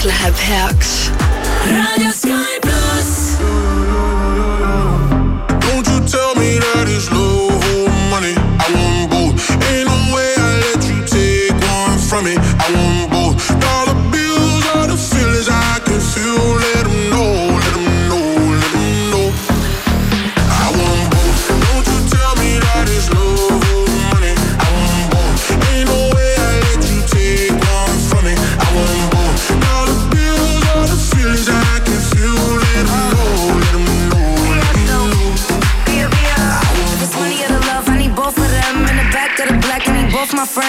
kõik läheb heaks. raadio Sky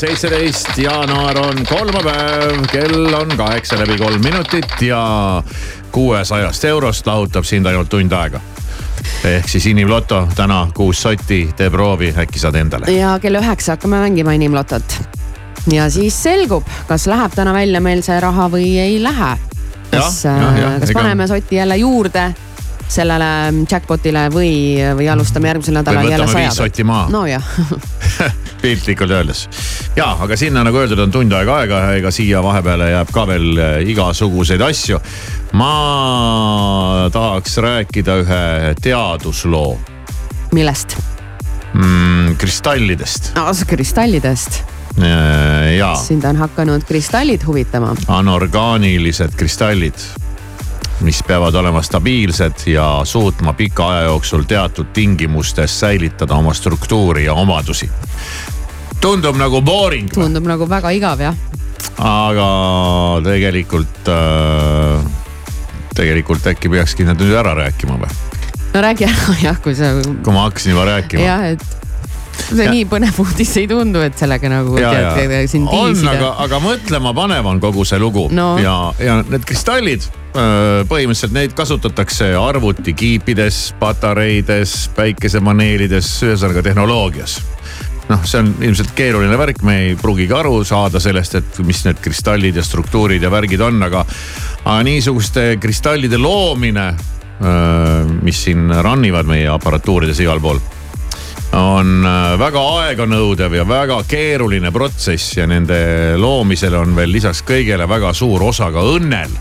seitseteist jaanuar on kolmapäev, kell on kaheksa läbi kolm minutit ja kuuesajast eurost lahutab sind ainult tund aega. ehk siis inimloto täna kuus sotti, tee proovi, äkki saad endale. ja kell üheksa hakkame mängima inimlotot. ja siis selgub, kas läheb täna välja meil see raha või ei lähe. kas, jah, kas ega- paneme soti jälle juurde sellele jackpot'ile või, või alustame järgmisel nädalal jälle võtame viis saja sotti maha. nojah, piltlikult öeldes. ja, aga sinna nagu öeldud, on tund aega aega, ega siia vahepeale jääb ka veel äh, igasuguseid asju. ma tahaks rääkida ühe teadusloo millest? mm,, kristallidest kristallidest, Äh, ja sind on hakanud kristallid huvitama. anorgaanilised kristallid, mis peavad olema stabiilsed ja suutma pika aja jooksul teatud tingimustes säilitada oma struktuuri ja omadusi. Tundub nagu boring, tundub nagu väga igav jah. aga tegelikult äh,, tegelikult äkki peakski need nüüd ära rääkima või? no räägi ära jah, kui sa kui ma hakkasin juba rääkima. jah, et see Ja- nii põnev uudis ei tundu, et sellega nagu ja, ja tead sind on, aga aga mõtlema panev on kogu see lugu No. ja, ja need kristallid öö, põhimõtteliselt neid kasutatakse arvutikiipides, patareides, päikesepaneelides, ühesõnaga tehnoloogias noh, see on ilmselt keeruline värk, me ei pruugigi aru saada sellest, et mis need kristallid ja struktuurid ja värgid on, aga, aga niisuguste kristallide loomine, mis siin run ivad meie aparatuurides igal pool on väga aeganõudev ja väga keeruline protsess ja nende loomisel on veel lisaks kõigele väga suur osa ka õnnel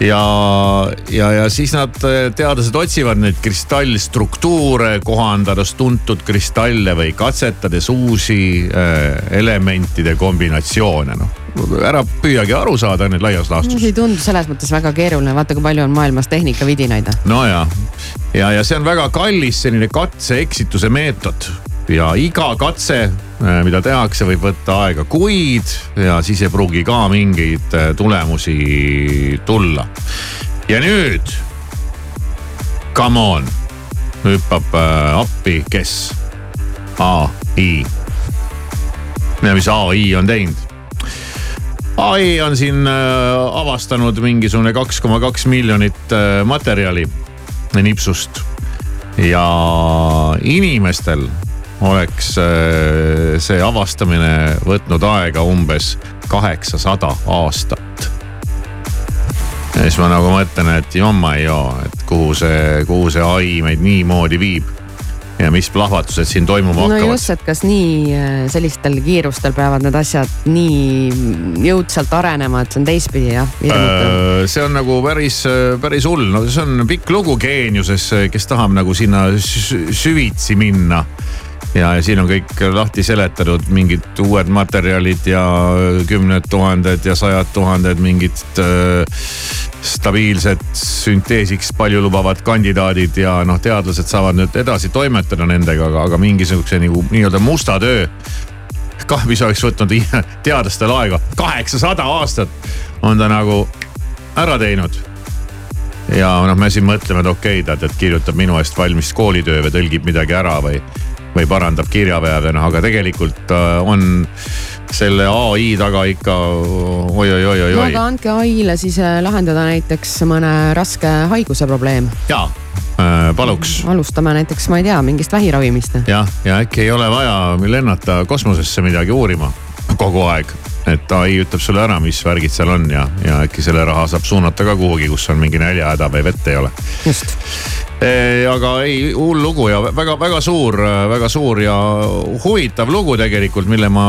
ja, ja, ja siis nad, teadlased otsivad neid kristallstruktuure, kohandades tuntud kristalle või katsetades uusi äh, elementide kombinatsioone, noh. ära püüagi aru saada nüüd laias laastus. see ei tundu selles mõttes väga keeruline, vaata kui palju on maailmas tehnikavidinaid. no ja, ja, ja see on väga kallis selline katse-eksituse meetod ja iga katse, äh, mida tehakse, võib võtta aega kuid ja siis ei pruugi ka mingeid äh, tulemusi tulla. ja nüüd, come on, hüppab äh, appi, kes? ai. ja mis ai on teinud? ai on siin avastanud mingisugune kaks koma kaks miljonit materjali nipsust ja inimestel oleks äh, see avastamine võtnud aega umbes kaheksasada aastat. ja siis ma nagu mõtlen, et jomma-joo, et kuhu see, kuhu see ai meid niimoodi viib ja mis plahvatused siin toimuma no hakkavad. just, et kas nii äh, sellistel kiirustel peavad need asjad nii jõudsalt arenema, et see on teistpidi jah hirmutav. Äh, see on nagu päris, päris hull, no see on pikk lugu geeniuses, kes tahab nagu sinna süvitsi minna ja, ja siin on kõik lahti seletatud, mingid uued materjalid ja kümned tuhanded ja sajad tuhanded mingid äh, stabiilsed sünteesiks paljulubavad kandidaadid ja noh, teadlased saavad nüüd edasi toimetada nendega, aga, aga mingisuguse nagu nii-öelda musta töö kah, mis oleks võtnud teadlastel aega. kaheksasada aastat, on ta nagu ära teinud. Ja noh, me siin mõtleme, et okei okay,, tead, et kirjutab minu eest valmis koolitöö või tõlgib midagi ära või või parandab kirjavead, noh aga tegelikult äh, on selle ai taga ikka oi-oi-oi-oi. no aga andke ai-le siis äh, lahendada näiteks mõne raske haiguse probleem. ja äh, paluks. alustame näiteks, ma ei tea, mingist vähiravimist. jah, ja äkki ei ole vaja lennata kosmosesse midagi uurima kogu aeg et ai ütleb sulle ära, mis värgid seal on ja, ja äkki selle raha saab suunata ka kuhugi, kus on mingi näljahäda või vett ei ole. just aga ei, hull lugu ja väga-väga suur, väga suur ja huvitav lugu tegelikult, mille ma,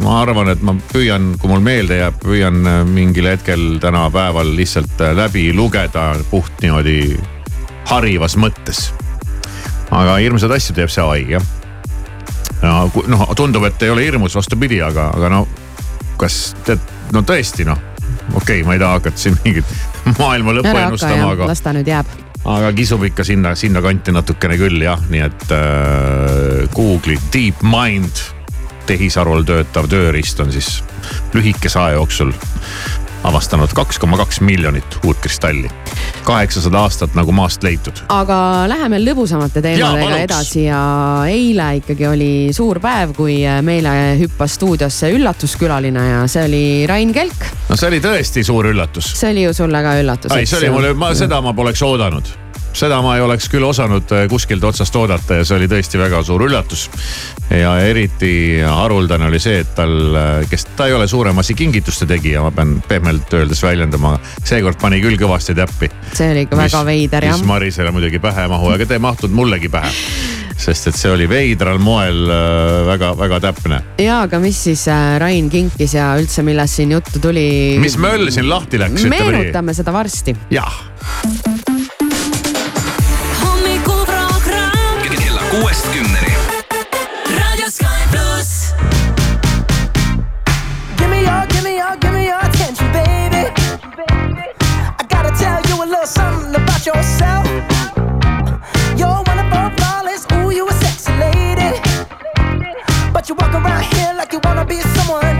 ma arvan, et ma püüan, kui mul meelde jääb, püüan mingil hetkel tänapäeval lihtsalt läbi lugeda puht niimoodi harivas mõttes. aga hirmsaid asju teeb see ai jah. no noh, tundub, et ei ole hirmus, vastupidi, aga, aga no kas tead, no tõesti noh, okei okay,, ma ei taha hakata siin mingit maailma lõppu ennustama, aga. las ta nüüd jääb aga kisub ikka sinna, sinnakanti natukene küll jah, nii et äh, Google'i DeepMind tehisarul töötav tööriist on siis lühikese aja jooksul avastanud kaks koma kaks miljonit uut kristalli. kaheksasada aastat nagu maast leitud. aga läheme lõbusamate teemadega edasi ja eile ikkagi oli suur päev, kui meile hüppas stuudiosse üllatuskülaline ja see oli Rain Kelk. no see oli tõesti suur üllatus. see oli ju sulle ka üllatus. ei, see oli mulle, ma seda ma poleks oodanud seda ma ei oleks küll osanud äh, kuskilt otsast oodata ja see oli tõesti väga suur üllatus. ja eriti haruldane oli see, et tal, äh, kes, ta ei ole suuremasi kingituste tegija, ma pean pehmelt öeldes väljendama. seekord pani küll kõvasti täppi. see oli ikka väga veider jah. mis Marisele muidugi pähe ei mahu, aga ta ei mahtunud mullegi pähe sest et see oli veidral moel väga-väga äh, täpne. ja, aga mis siis Rain kinkis ja üldse, millest siin juttu tuli? mis möll siin lahti läks? meenutame seda varsti. jah kuuest kümneni. raadio Sky pluss. Give me your, give me your, give me your attention, baby. I gotta tell you a little something about yourself. You're one of our flawless, ooh, you a sexy lady. But you walk around here like you wanna be someone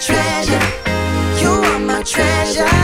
treasure. You are my treasure.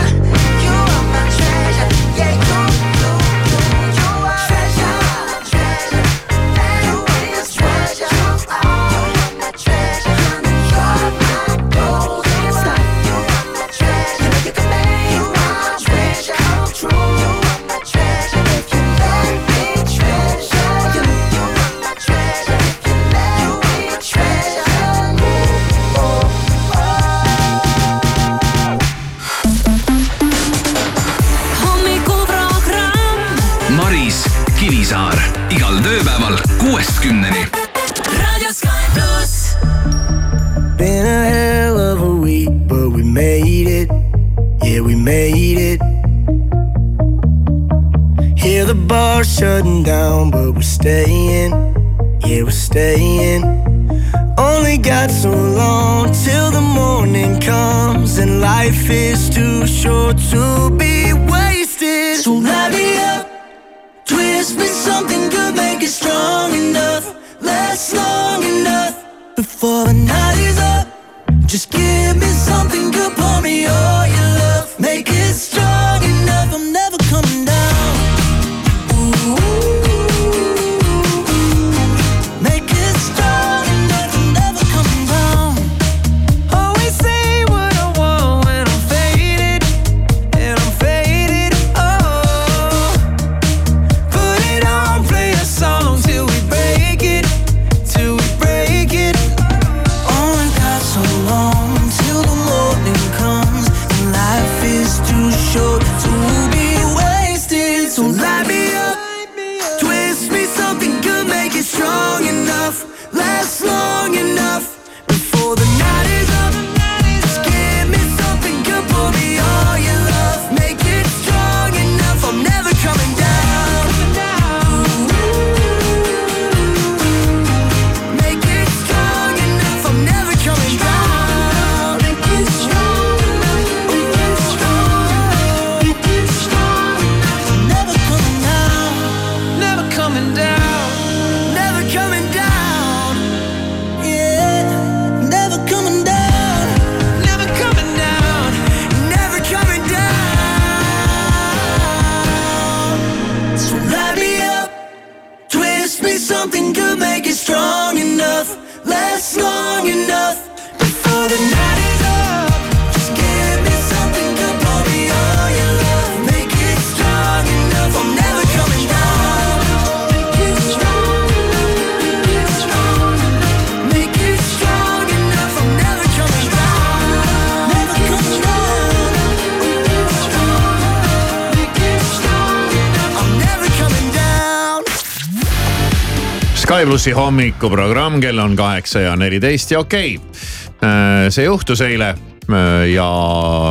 Plussi hommikuprogramm, kell on kaheksa ja neliteist ja okei okay.. see juhtus eile äh, ja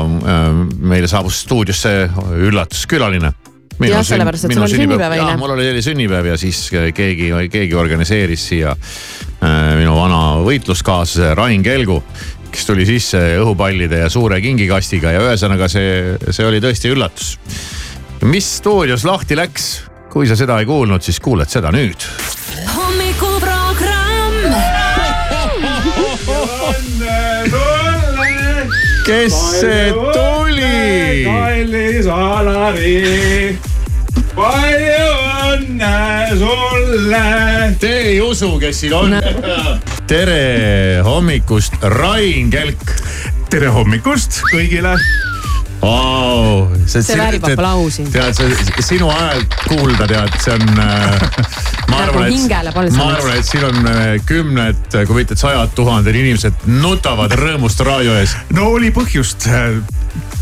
äh, meile saabus stuudiosse üllatuskülaline. Jah, sellepärast, et sul oli sünnipäev eile. mul oli sünnipäev ja siis keegi, keegi organiseeris siia äh, minu vana võitluskaaslase Rain Kelgu kes tuli sisse õhupallide ja suure kingikastiga ja ühesõnaga see, see oli tõesti üllatus. mis stuudios lahti läks, kui sa seda ei kuulnud, siis kuuled seda nüüd kes see tuli? kallis Alari, palju õnne sulle. Te ei usu, kes siin on? tere hommikust, Rain Kelk tere hommikust kõigile. wow,. See väärib aplausi. tead, see sinu häält kuulda, tead, see on äh,. ma Nagu arvan, hingele et, ma arvan, et siin on äh, kümned, kui mitte sajad tuhanded inimesed nutavad rõõmust raadio ees. no oli põhjust,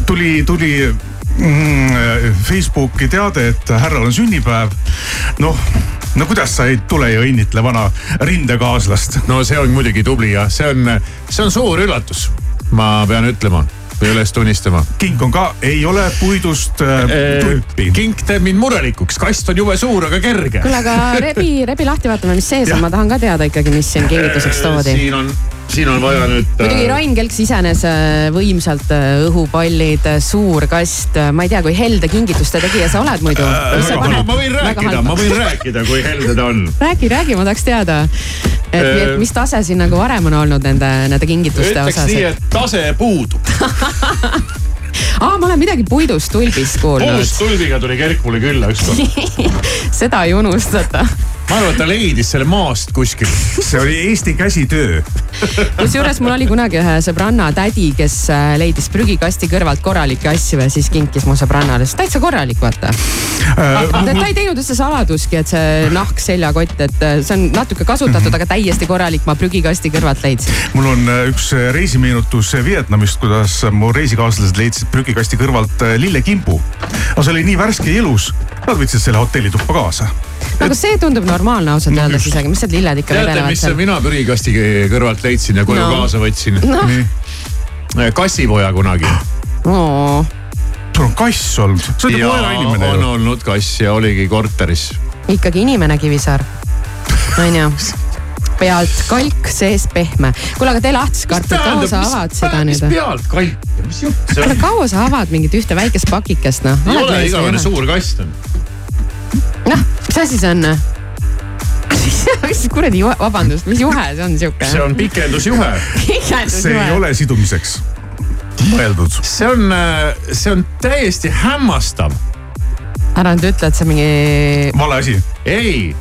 tuli, tuli mm, Facebooki teade, et härral on sünnipäev. noh, no kuidas sa ei tule ja õnnitle vana rindekaaslast. no see on muidugi tubli ja see on, see on suur üllatus, ma pean ütlema või üles tunnistama. kink on ka, ei ole puidust äh, tulpi. kink teeb mind murelikuks, kast on jube suur, aga kerge. kuule, aga rebi, rebi lahti, vaatame, mis sees on, ma tahan ka teada ikkagi, mis siin kingituseks toodi. siin on, siin on vaja nüüd muidugi äh, Rain Kelk sisenes äh, võimsalt äh, õhupallid, suur kast, ma ei tea, kui helde kingituste tegija sa oled muidu. ma, ma võin rääkida, ma võin rääkida, kui helde ta on. räägi, räägi, ma tahaks teada. et Äh, mis tase siin nagu varem on olnud nende, nende kingituste ütleks osas nii, et tase puudub. aa, ma olen midagi puidust tulbist kuulnud. puustulbiga tuli Kerk mulle külla ükskord. seda ei unustata. Ma arvan, et ta leidis selle maast kuskilt. see oli Eesti käsitöö. kusjuures mul oli kunagi ühe sõbranna tädi, kes äh, leidis prügikasti kõrvalt korralikke asju ja siis kinkis mu sõbrannale, sest täitsa korralik, vaata. ta ta ei teinud üldse saladuski, et see nahk seljakott, et äh, see on natuke kasutatud, aga täiesti korralik, ma prügikasti kõrvalt leidsin. mul on äh, üks reisimeenutus Vietnamist, kuidas mu reisikaaslased leidsid prügikasti kõrvalt äh, lillekimbu. aga see oli nii värske ja ilus, nad võtsid selle hotellituppa kaasa. Aga see tundub normaalne ausalt No öeldes isegi, mis need lilled ikka teate, vedelevad mis seal. mina prügikasti kõrvalt leidsin ja koju No. kaasa võtsin? noh, kassipoja kunagi. oo, sul on kass olnud, sa oled ju ja koerainimene on ju. olnud kass ja oligi korteris. ikkagi inimene Kivisaar, onju pealt kalk, seest pehme. kuule, aga tee lahti see kartul, kaua sa avad seda mis nüüd? pealt kalk, mis jutt see kuule, on? kaua sa avad mingit ühte väikest pakikest noh? ei ole igavene suur kast on. noh, mis asi see on? mis kuradi, vabandust, mis juhe see on siuke? see on pikendusjuhe. see ei ole sidumiseks mõeldud. see on, see on täiesti hämmastav. ära nüüd ütle, et see mingi, vale asi. ei,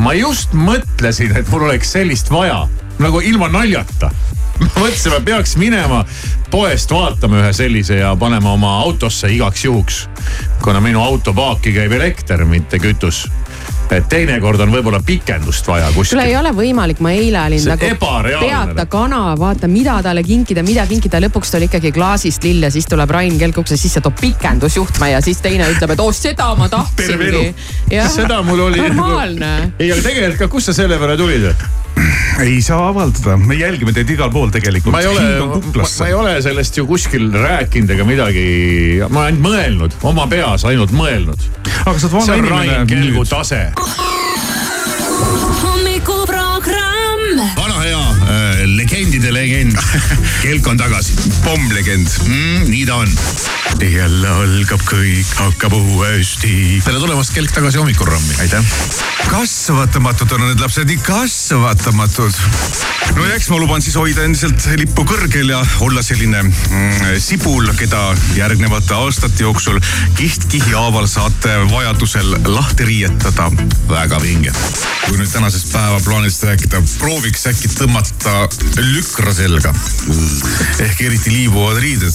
ma just mõtlesin, et mul oleks sellist vaja, nagu ilma naljata. ma mõtlesin, ma peaks minema poest vaatama ühe sellise ja panema oma autosse igaks juhuks. kuna minu auto paaki käib elekter, mitte kütus. et teinekord on võib-olla pikendust vaja kuskil ei. ole võimalik, ma eile olin nagu peata kana, vaata, mida talle kinkida, mida kinkida, lõpuks tuli ikkagi klaasist lill ja siis tuleb Rain Kelk ukse sisse, toob pikendusjuhtme ja siis teine ütleb, et oh seda ma tahtsingi. seda mul oli. normaalne. ei, aga tegelikult ka, kust sa selle peale tulid? ei saa avaldada, me jälgime teid igal pool tegelikult. ma ei ole, ma, ma ei ole sellest ju kuskil rääkinud ega midagi, ma olen mõelnud, oma peas ainult mõelnud. aga sa oled see vana on Rain inimene Kelgu tase. hommikuprogramm. Legendide legend, Kelk on tagasi, pommlegend mm,, nii ta on. jälle algab kõik, hakkab uuesti. tere tulemast, Kelk tagasi hommikuprogrammi. aitäh. kasvatamatud on need lapsed, nii kasvatamatud. no ja eks ma luban siis hoida endiselt lippu kõrgel ja olla selline mm, sibul, keda järgnevate aastate jooksul kiht-kihi haaval saate vajadusel lahti riietada. väga vinge. kui nüüd tänasest päevaplaanist rääkida, prooviks äkki tõmmata lükra selga. ehk eriti liibuvad riided.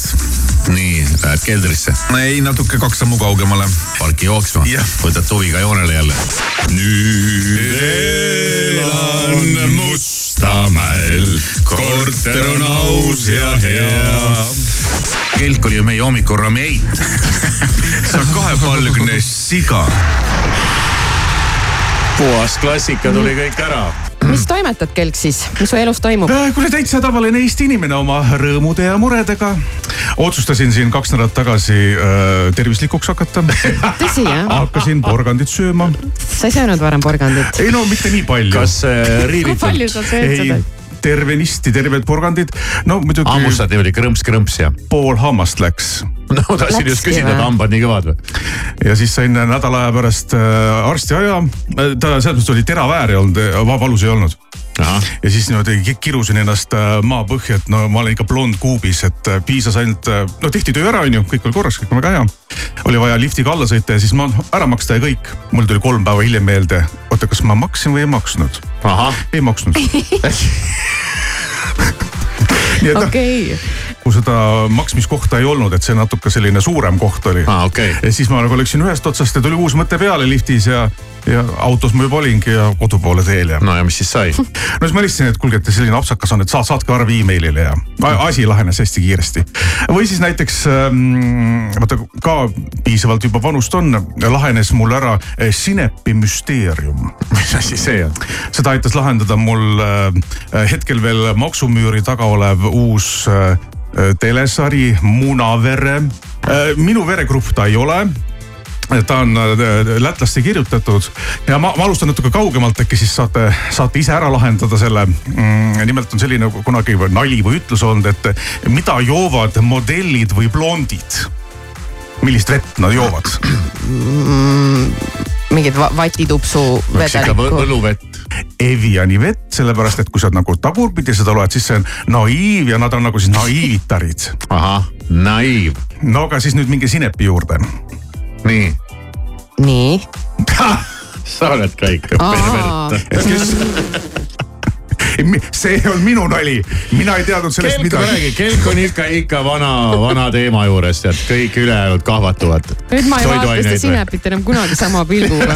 nii, lähed keldrisse, ei, natuke kaks sammu kaugemale. parki jooksma võtad huviga joonele jälle. nüüd elan Mustamäel, korter on aus ja hea. Kelk oli ju meie hommikuprogrammi eit. sa oled kahepalgne siga. Puhas klassika tuli kõik ära. mis toimetad, Kelk siis, mis su elus toimub? Äh, kuule, täitsa tavaline Eesti inimene oma rõõmude ja muredega. otsustasin siin kaks nädalat tagasi äh, tervislikuks hakata. tõsi jah? hakkasin porgandit sööma. sa ei söönud varem porgandit? ei no mitte nii palju. kas äh, kui palju riivitult sa sööd seda?, tervenisti terved porgandid. no muidugi hammustad niimoodi krõmps-krõmps ja? pool hammast läks no tahtsin just küsida, et hambad nii kõvad või? ja siis sain nädala aja pärast äh, arstiaja. ta selles mõttes oli terav äär ei olnud, valus ei olnud. Ja siis niimoodi ki- kirusin ennast äh, maapõhja, et no ma olen ikka blond kuubis, et äh, piisas ainult, no tehti töö ära, onju, kõik oli korras, kõik on väga hea. oli vaja liftiga alla sõita ja siis ma ära maksta ja kõik. mul tuli kolm päeva hiljem meelde, oota, kas ma maksin või ei maksnud? ei maksnud. nii et noh, okei, kui seda maksmiskohta ei olnud, et see natuke selline suurem koht oli okei okay.. ja siis ma nagu läksin ühest otsast ja tuli uus mõte peale liftis ja, ja autos ma juba olingi ja kodu poole teel ja. no ja mis siis sai? no siis ma helistasin, et kuulge, et selline apsakas on, et saad, saatke arv emailile ja asi lahenes hästi kiiresti. või siis näiteks ähm, vaata ka piisavalt juba vanust on, lahenes mul ära eh, Sinepi müsteerium. mis asi see on? seda aitas lahendada mul äh, hetkel veel maksumüüri taga olev uus äh, telesari Munavere äh,. minu veregrupp ta ei ole ta on äh, lätlaste kirjutatud ja ma, ma alustan natuke kaugemalt, äkki siis saate, saate ise ära lahendada selle mm,. nimelt on selline kunagi nali või ütlus olnud, et mida joovad modellid või blondid? millist vett nad joovad mm,? mingit va vatitupsu vedelikku. võluvett. Eviani vett, sellepärast et kui sa nagu tagurpidi seda loed, siis see on naiiv ja nad on nagu siis naiivitarid. ahah, naiiv. no aga siis nüüd minge sinepi juurde. Nii. nii sa oled ka ikka pervert see on minu nali, mina ei teadnud sellest kelk midagi. kelk on ikka, ikka vana, vana teema juures, tead kõik ülejäänud kahvatuvad. nüüd ma ei vaata seda sinepit enam kunagi sama pilguga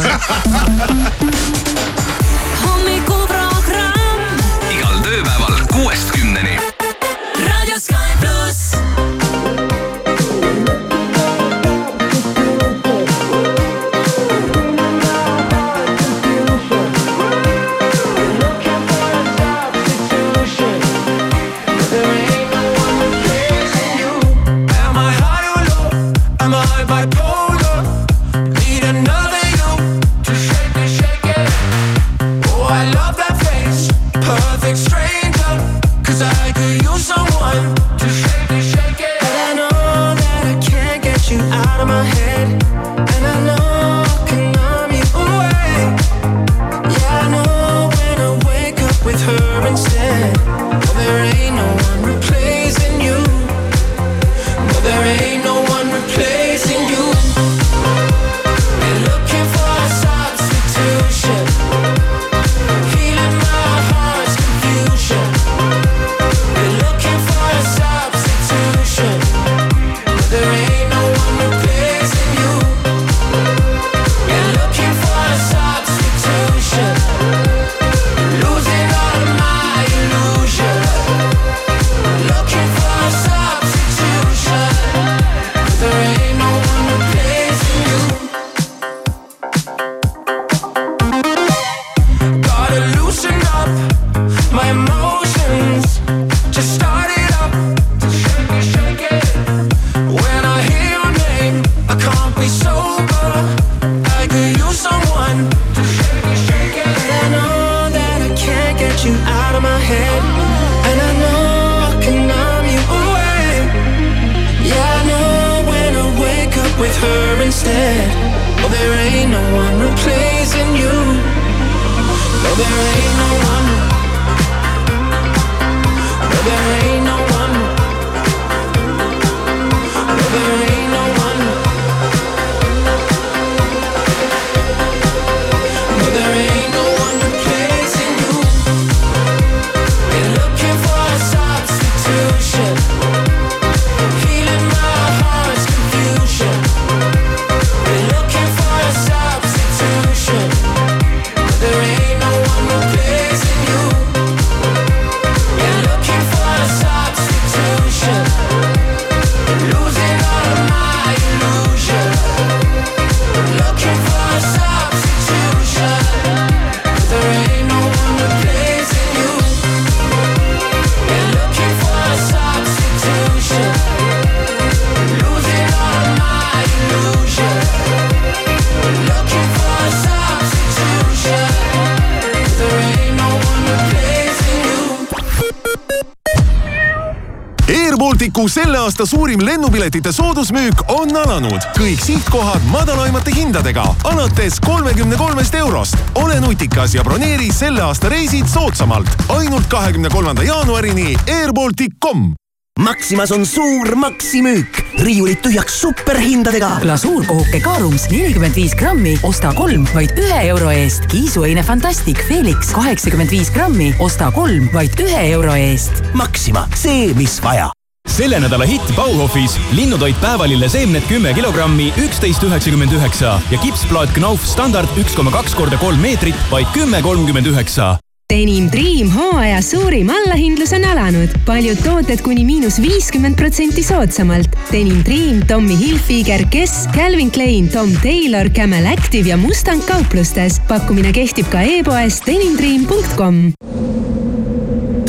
Balticu selle aasta suurim lennupiletite soodusmüük on alanud. kõik sihtkohad madalaimate hindadega alates kolmekümne kolmest eurost. ole nutikas ja broneeri selle aasta reisid soodsamalt. ainult kahekümne kolmanda jaanuarini airbaltic.com Maximas on suur maksimüük, riiulid tühjaks superhindadega. glasuurkohuke Kaarums nelikümmend viis grammi, osta kolm vaid ühe euro eest. kiisuheine Fantastic Felix kaheksakümmend viis grammi, osta kolm vaid ühe euro eest. Maxima, see, mis vaja selle nädala hitt Bauhofis linnutoit päevalille seemned kümme kilogrammi, üksteist üheksakümmend üheksa ja kipsplaat Knauf standard üks koma kaks korda kolm meetrit, vaid kümme kolmkümmend üheksa Denim Dream hooaja suurim allahindlus on alanud. paljud tooted kuni miinus viiskümmend protsenti soodsamalt. Denim Dream, Tommy Hilfiger, Guess, Calvin Klein, Tom Taylor, Camel Active ja Mustang kauplustes. pakkumine kehtib ka e-poes denimdream.com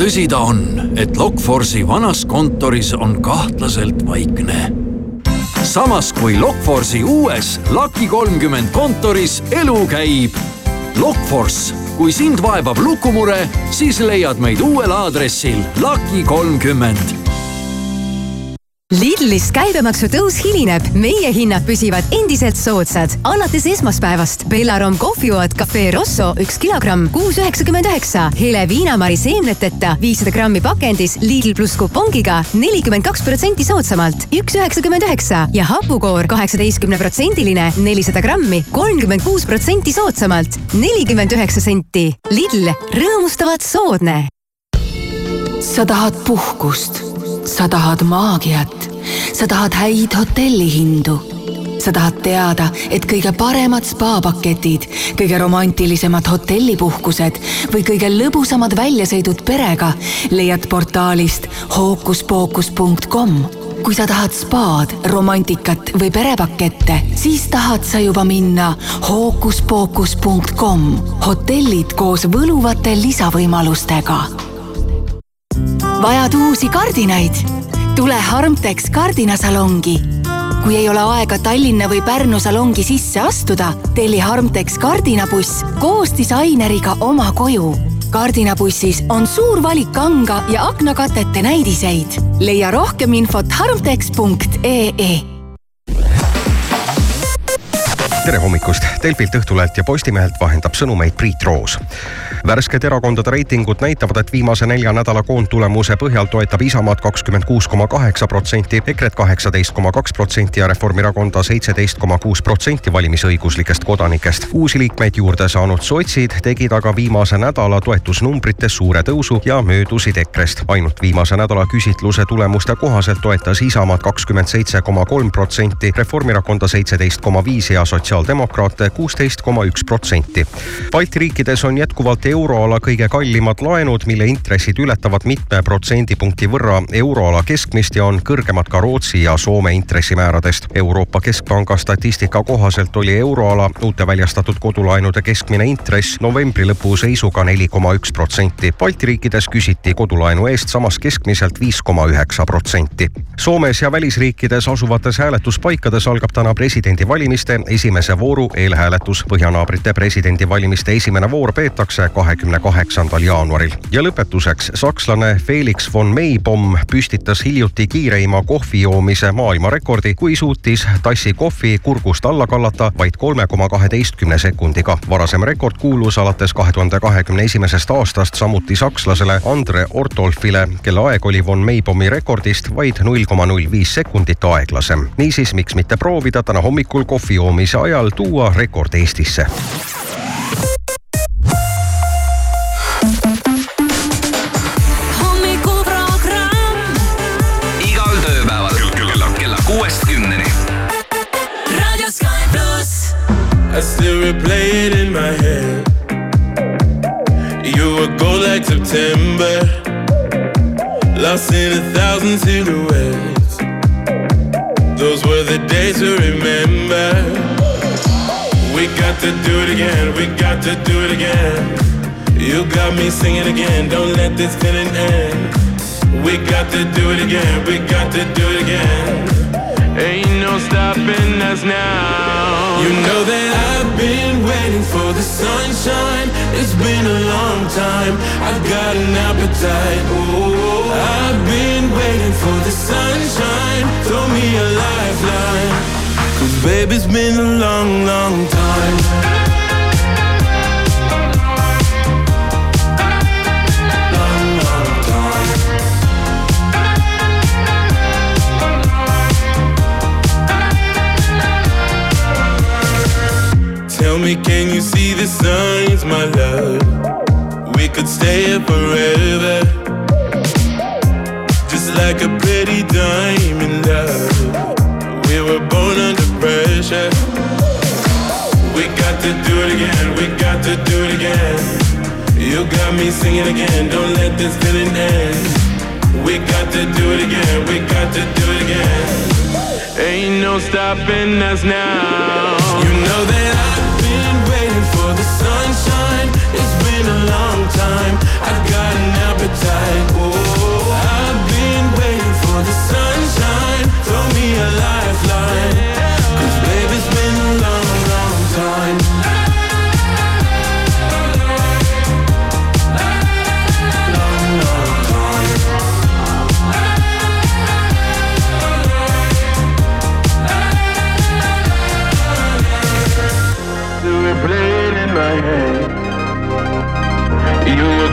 tõsi ta on, et Lokforce'i vanas kontoris on kahtlaselt vaikne. samas kui Lokforce'i uues Lucky kolmkümmend kontoris elu käib. Lokforce, kui sind vaevab lukumure, siis leiad meid uuel aadressil Lucky kolmkümmend Lidlis käibemaksu tõus hilineb, meie hinnad püsivad endiselt soodsad. alates esmaspäevast Bellarom kohvijood Cafe Rosso üks kilogramm, kuus üheksakümmend üheksa. hele viinamari seemneteta viissada grammi pakendis Lidl pluss kupongiga nelikümmend kaks protsenti soodsamalt, üks üheksakümmend üheksa ja hapukoor kaheksateistkümneprotsendiline, nelisada grammi, kolmkümmend kuus protsenti soodsamalt, nelikümmend üheksa senti. Lidl, rõõmustavalt soodne. sa tahad puhkust, sa tahad maagiat, sa tahad häid hotellihindu. sa tahad teada, et kõige paremad spaapaketid, kõige romantilisemad hotellipuhkused või kõige lõbusamad väljasõidud perega leiad portaalist hookuspookus.com kui sa tahad spaad, romantikat või perepakette, siis tahad sa juba minna hookuspookus.com. hotellid koos võluvate lisavõimalustega. Vajad uusi kardinaid? tule Harmtex kardinasalongi. kui ei ole aega Tallinna või Pärnu salongi sisse astuda, telli Harmtex kardinabuss koos disaineriga oma koju. kardinabussis on suur valik kanga ja aknakatete näidiseid. leia rohkem infot harmtex.ee tere hommikust, Delfilt, Õhtulehelt ja Postimehelt vahendab sõnumeid Priit Roos. värsked erakondade reitingud näitavad, et viimase nelja nädala koondtulemuse põhjal toetab Isamaad kakskümmend kuus koma kaheksa protsenti, EKRE-t kaheksateist koma kaks protsenti ja Reformierakonda seitseteist koma kuus protsenti valimisõiguslikest kodanikest. uusi liikmeid juurde saanud sotsid tegid aga viimase nädala toetusnumbrites suure tõusu ja möödusid EKRE-st. ainult viimase nädala küsitluse tulemuste kohaselt toetas Isamaad kakskümmend seitse koma kolm protsenti, Reformierakonda seitseteist koma viis ja sotsiaaldemokraate kuusteist koma üks protsenti. Balti riikides on jätkuvalt euroala kõige kallimad laenud, mille intressid ületavad mitme protsendipunkti võrra euroala keskmist ja on kõrgemad ka Rootsi ja Soome intressimääradest. Euroopa Keskpanga statistika kohaselt oli euroala uute väljastatud kodulaenude keskmine intress novembri lõpu seisuga neli koma üks protsenti. Balti riikides küsiti kodulaenu eest samas keskmiselt viis koma üheksa protsenti. Soomes ja välisriikides asuvates hääletuspaikades algab täna presidendivalimiste esimese vooru eelhääletus. Põhjanaabrite presidendivalimiste esimene voor peetakse kahekümne kaheksandal jaanuaril. ja lõpetuseks sakslane Felix von Meibom püstitas hiljuti kiireima kohvi joomise maailmarekordi, kui suutis tassi kohvi kurgust alla kallata vaid kolme koma kaheteistkümne sekundiga. varasem rekord kuulus alates kahe tuhande kahekümne esimesest aastast samuti sakslasele Andre Ortolfile, kelle aeg oli von Meibomi rekordist vaid null koma null viis sekundit aeglasem. niisiis, miks mitte proovida täna hommikul kohvi joomise ajal tuua rekord Eestisse. hommikuprogramm igal tööpäeval kella, kella kuuest kümneni. Raadio Sky pluss. I still replay it in my head. You were gold like September, lost in a thousand silhouettes. Those were the days to remember. We got to do it again, we got to do it again. You got me singing again, don't let this feeling end. We got to do it again, we got to do it again. Ain't no stopping us now. You know that I've been waiting for the sunshine. It's been a long time. I've got an appetite. Oh, I've been waiting for the sunshine. Throw me a lifeline. Baby, it's been a long, long time. Long, long time. Tell me, can you see the signs, my love? We could stay here forever. Just like a pretty diamond, love. Pressure. We got to do it again, we got to do it again. You got me singing again, don't let this feeling end. We got to do it again, we got to do it again. Ain't no stopping us now. You know that I've been waiting for the sunshine. It's been a long time. I've got an appetite.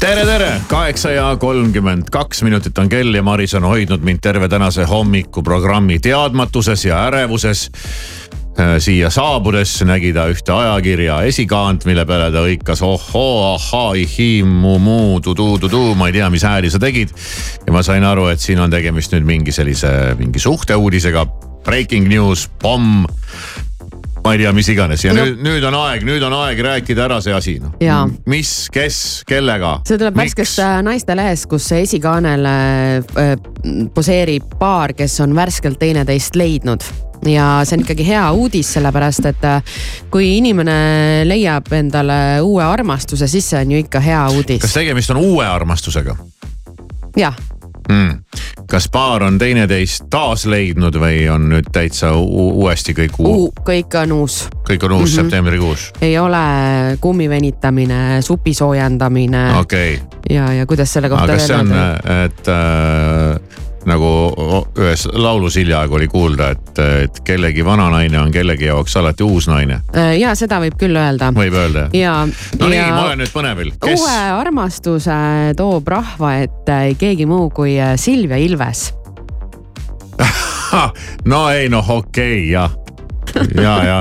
tere, tere, kaheksa ja kolmkümmend kaks minutit on kell ja Maris on hoidnud mind terve tänase hommikuprogrammi teadmatuses ja ärevuses. siia saabudes nägi ta ühte ajakirja esikaant, mille peale ta hõikas ohhoo, ahhaa, ihii, mu-muu, tuduu-tuduu, ma ei tea, mis hääli sa tegid. ja ma sain aru, et siin on tegemist nüüd mingi sellise, mingi suhteuudisega. Breaking news, pomm ma ei tea, mis iganes ja No. nüüd, nüüd on aeg, nüüd on aeg rääkida ära see asi noh. Mis, kes, kellega? see tuleb värskest äh, naistelehest, kus esikaanel äh, poseerib paar, kes on värskelt teineteist leidnud ja see on ikkagi hea uudis, sellepärast et äh, kui inimene leiab endale uue armastuse, siis see on ju ikka hea uudis kas. tegemist on uue armastusega jah, mm.? kas paar on teineteist taas leidnud või on nüüd täitsa uuesti kõik uu-, kõik on uus, kõik on uus mm. -hmm. septembrikuus? ei ole kummi venitamine, supi soojendamine okei okay., ja, ja kuidas selle kohta aga kas see on et äh, nagu ühes laulus hiljaaegu oli kuulda, et, et kellegi vana naine on kellegi jaoks alati uus naine, ja seda võib küll öelda. võib öelda jah? ja, no nii, ja ma olen nüüd põnevil, kes uue armastuse toob rahva ette ei keegi muu kui äh, Silvia Ilves. no ei noh, okei okay, jah, ja, ja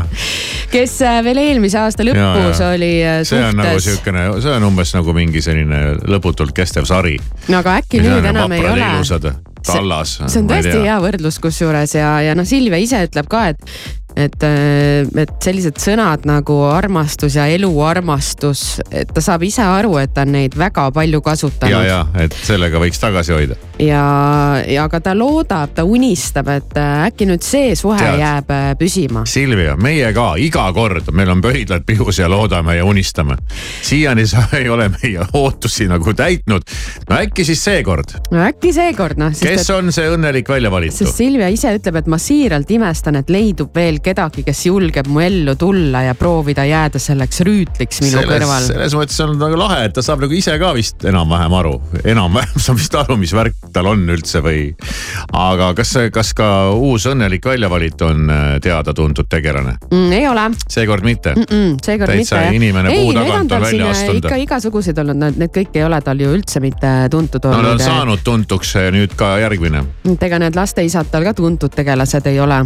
kes äh, veel eelmise aasta lõpus ja. oli äh, see on nagu suhtes, siukene, see on umbes nagu mingi selline lõputult kestev sari. no aga äkki nüüd enam ei ole. ilusad, tallas. see on tõesti hea võrdlus kusjuures ja, ja noh, Silvia ise ütleb ka, et, et, et sellised sõnad nagu armastus ja eluarmastus, et ta saab ise aru, et ta on neid väga palju ja, kasutanud ja et sellega võiks tagasi hoida. ja, ja aga ta loodab, ta unistab, et äh, äkki nüüd see suhe Tead. jääb äh, püsima. Silvia, meie ka iga kord, meil on pöidlad pihus ja loodame ja unistame. siiani sa ei ole meie ootusi nagu täitnud. no äkki siis seekord, no äkki seekord noh, kes et on see õnnelik välja valitud sest? Silvia ise ütleb, et ma siiralt imestan, et leidub veel kedagi, kes julgeb mu ellu tulla ja proovida jääda selleks rüütliks minu selles, kõrval. selles mõttes on nagu lahe, et ta saab nagu ise ka vist enam-vähem aru, enam-vähem saab vist aru, mis värk tal on üldse või. aga kas, kas ka uus õnnelik väljavalitu on äh, teada-tuntud tegelane? Mm, ei ole seekord mitte mm. -mm, seekord Täitsa mitte. inimene puu tagant on välja astunud. ikka igasuguseid olnud, need, need kõik ei ole tal ju üldse mitte tuntud no ta on olnud. saanud tuntuks nüüd ka järgmine. et ega need lasteisad tal ka tuntud tegelased ei ole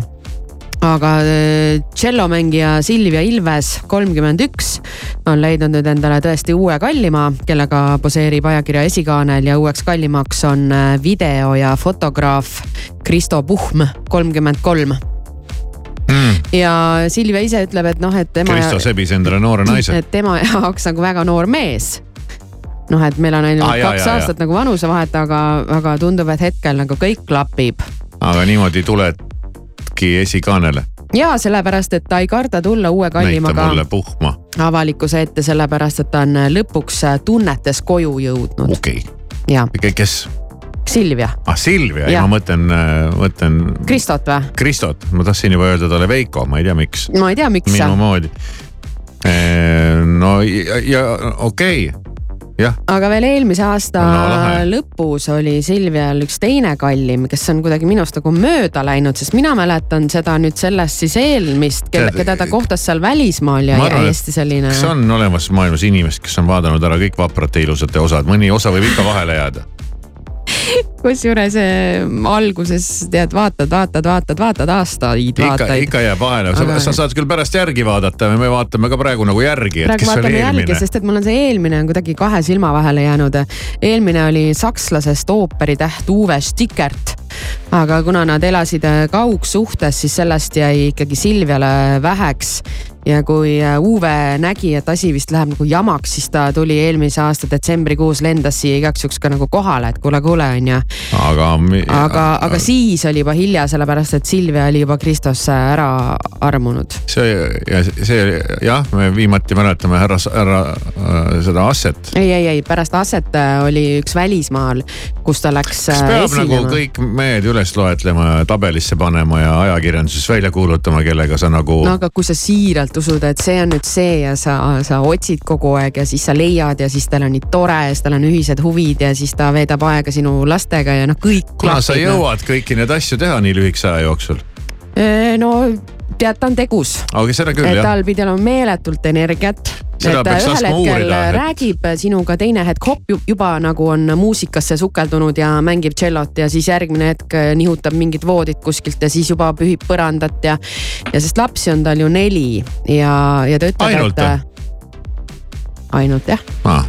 aga äh, tšellomängija Silvia Ilves, kolmkümmend üks, on leidnud nüüd endale tõesti uue kallima, kellega poseerib ajakirja esikaanel ja uueks kallimaks on äh, video ja fotograaf Kristo Puhm, kolmkümmend kolm. ja Silvia ise ütleb, et noh, et tema. Kristo sebis endale noore naise. et tema jaoks nagu väga noor mees noh, et meil on ainult Ah, ah, jaa, kaks jaa, aastat nagu vanusevahet, aga, aga tundub, et hetkel nagu kõik klapib. aga niimoodi tuledki esikaanele, ja sellepärast, et ta ei karda tulla uue kallimaga avalikkuse ette, sellepärast et ta on lõpuks tunnetes koju jõudnud. okei ja okay., kes? Silvia, ah Silvia, Jah. ma mõtlen, mõtlen Kristot või? Kristot, ma tahtsin juba öelda talle Veiko, ma ei tea, miks. ma ei tea, miks. minu moodi. no ja, okei okay., aga veel eelmise aasta No lõpus oli Silvial üks teine kallim, kes on kuidagi minust nagu mööda läinud, sest mina mäletan seda nüüd sellest siis eelmist, keda ta kohtas seal välismaal ja arvan, et hästi selline. kas on olemas maailmas inimesed, kes on vaadanud ära kõik vaprate ilusate osad, mõni osa võib ikka vahele jääda. kusjuures eh, alguses tead, vaatad, vaatad, vaatad, vaatad aastaid, ikka, ikka jääb vahele, Aga- sa saad küll pärast järgi vaadata, me vaatame ka praegu nagu järgi, praegu vaatame eelmine. sest et mul on see eelmine on kuidagi kahe silma vahele jäänud. eelmine oli sakslasest ooperitäht Uwe Stickert aga kuna nad elasid äh, kaugsuhtes, siis sellest jäi ikkagi Silviale väheks ja kui äh, Uwe nägi, et asi vist läheb nagu jamaks, siis ta tuli eelmise aasta detsembrikuus, lendas siia igaks juhuks ka nagu kohale, et kuule, kuule onju. aga. aga, aga siis oli juba hilja, sellepärast et Silvia oli juba Kristosse ära armunud. see ja see jah, me viimati mäletame härra, härra äh, seda Asset. ei, ei, ei pärast Asset äh, oli üks välismaal, kus ta läks kas äh, peab nagu esinema. kõik mehed üles loetlema ja tabelisse panema ja ajakirjanduses välja kuulutama, kellega sa nagu no aga kui sa siiralt usud, et see on nüüd see ja sa, sa otsid kogu aeg ja siis sa leiad ja siis teil on nii tore ja siis teil on ühised huvid ja siis ta veedab aega sinu lastega ja noh, kõik. kuna sa jõuad kõiki neid asju teha nii lühikese aja jooksul? no tead, ta on tegus. aga seda küll et jah. tal pidi olema meeletult energiat. Seda et ühel hetkel uurida, et- räägib sinuga, teine hetk hopp juba nagu on muusikasse sukeldunud ja mängib tšellot ja siis järgmine hetk nihutab mingit voodit kuskilt ja siis juba pühib põrandat ja. ja sest lapsi on tal ju neli ja, ja ta ütleb, et. ainult jah. Ah,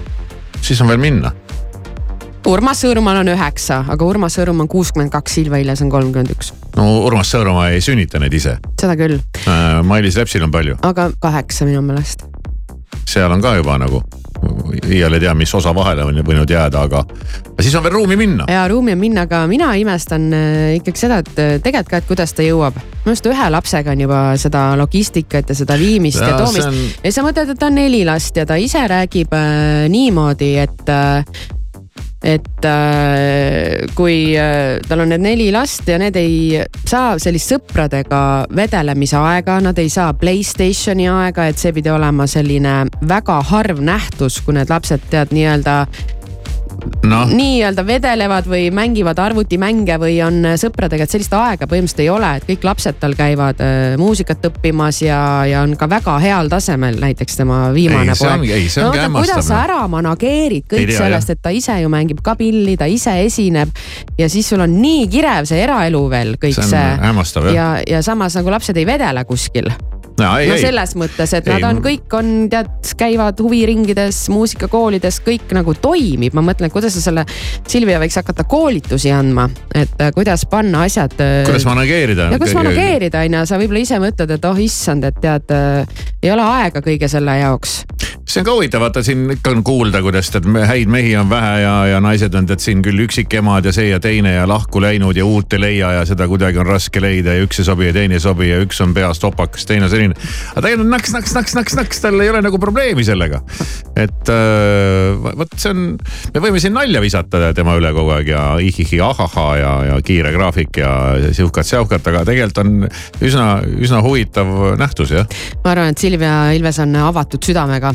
siis on veel minna. Urmas Sõõrumaal on üheksa, aga Urmas Sõõrumaa on kuuskümmend kaks, Silva Ilves on kolmkümmend üks, no Urmas Sõõrumaa ei sünnita neid ise. seda küll, Mailis Repsil on palju, aga kaheksa minu meelest. seal on ka juba nagu, iial ei tea, mis osa vahele on võinud jääda, aga aga siis on veel ruumi minna. ja ruumi on minna, aga mina imestan äh, ikkagi seda, et äh, tegelikult ka, et kuidas ta jõuab. minu arust ühe lapsega on juba seda logistikat ja seda viimist ja, Ja toomist on- ja sa mõtled, et ta on neli last ja ta ise räägib äh, niimoodi, et äh, et äh, kui äh, tal on need neli last ja need ei saa sellist sõpradega vedelemise aega, nad ei saa Playstationi aega, et see pidi olema selline väga harv nähtus, kui need lapsed tead nii-öelda noh, nii-öelda vedelevad või mängivad arvutimänge või on sõpradega, et sellist aega põhimõtteliselt ei ole, et kõik lapsed tal käivad äh, muusikat õppimas ja, ja on ka väga heal tasemel, näiteks tema viimane ongi- ei, see ongi no, hämmastav, kuidas sa noh. ära manageerid kõik tea, sellest, et ta ise ju mängib ka pilli, ta ise esineb ja siis sul on nii kirev see eraelu veel kõik See see, on hämmastav, jah. ja, ja samas nagu lapsed ei vedele kuskil no, ei, no ei. selles mõttes, et Ei, nad on kõik on tead, käivad huviringides, muusikakoolides, kõik nagu toimib, ma mõtlen, kuidas sa selle, Silvia võiks hakata koolitusi andma, et äh, kuidas panna asjad. kuidas manageerida. ja kuidas manageerida on ju, sa võib-olla ise mõtled, et oh issand, et tead äh,, ei ole aega kõige selle jaoks. see on ka huvitav, vaata siin ikka on kuulda, kuidas tead häid mehi on vähe ja, ja naised on tead siin küll üksikemad ja see ja teine ja lahku läinud ja uut ei leia ja seda kuidagi on raske leida ja üks ei sobi ja teine ei sobi ja üks on peast opakas, teine on selline. Aga tegelikult naks, naks, naks, naks, naks, tal ei ole nagu probleemi sellega. et äh, vot see on, me võime siin nalja visata tema üle kogu aeg ja ihihi ahahaa ja, ja kiire graafik ja sihukat-säukat, aga tegelikult on üsna, üsna huvitav nähtus jah. ma arvan, et Silvia Ilves on avatud südamega.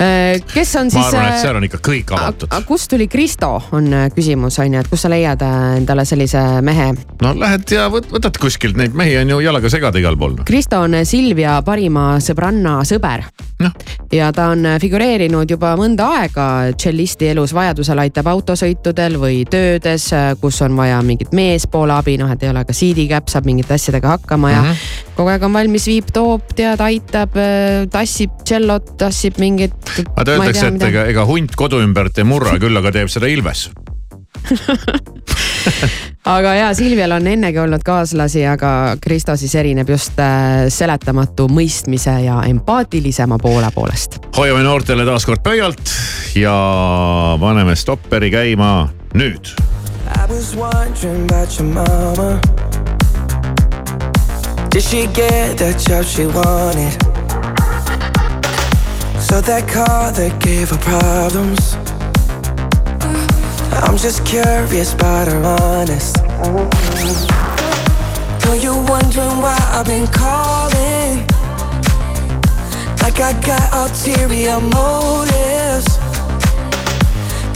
Kes on ma siis. arvan, et seal on ikka kõik avatud. kust tuli Kristo, on äh, küsimus on ju, et kust sa leiad äh, endale sellise mehe no lähed ja võt- võtad kuskilt, neid mehi on ju jalaga segada igal pool. Kristo on Silvia parima sõbranna sõber no.. ja ta on figureerinud juba mõnda aega tšellisti elus, vajadusel aitab autosõitudel või töödes, kus on vaja mingit meespoole abi, noh, et ei ole ka siidikäpp, saab mingite asjadega hakkama ja mm. -hmm. kogu aeg on valmis, viib, toob, tead, aitab, tassib tšellot, tassib mingit. aga öeldakse, et ega, ega hunt kodu ümbert ei murra, küll aga teeb seda ilves. aga ja Silvial on ennegi olnud kaaslasi, aga Kristo siis erineb just äh, seletamatu mõistmise ja empaatilisema poole poolest. hoiame noortele taas kord pöialt ja paneme stopperi käima nüüd. I was wondering about your mama. Did she get the job she wanted? So that car that gave her problems. I'm just curious about her honest. Know you're wondering why I've been calling. Like I got ulterior motives.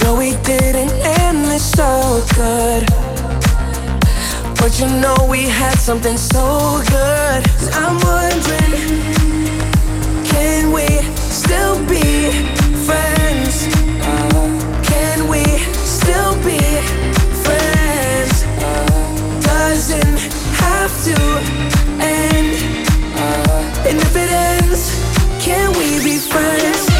No, we didn't end this so good. But you know we had something so good. I'm wondering, can we still be friends? to end. Uh, and if it ends, can we be friends?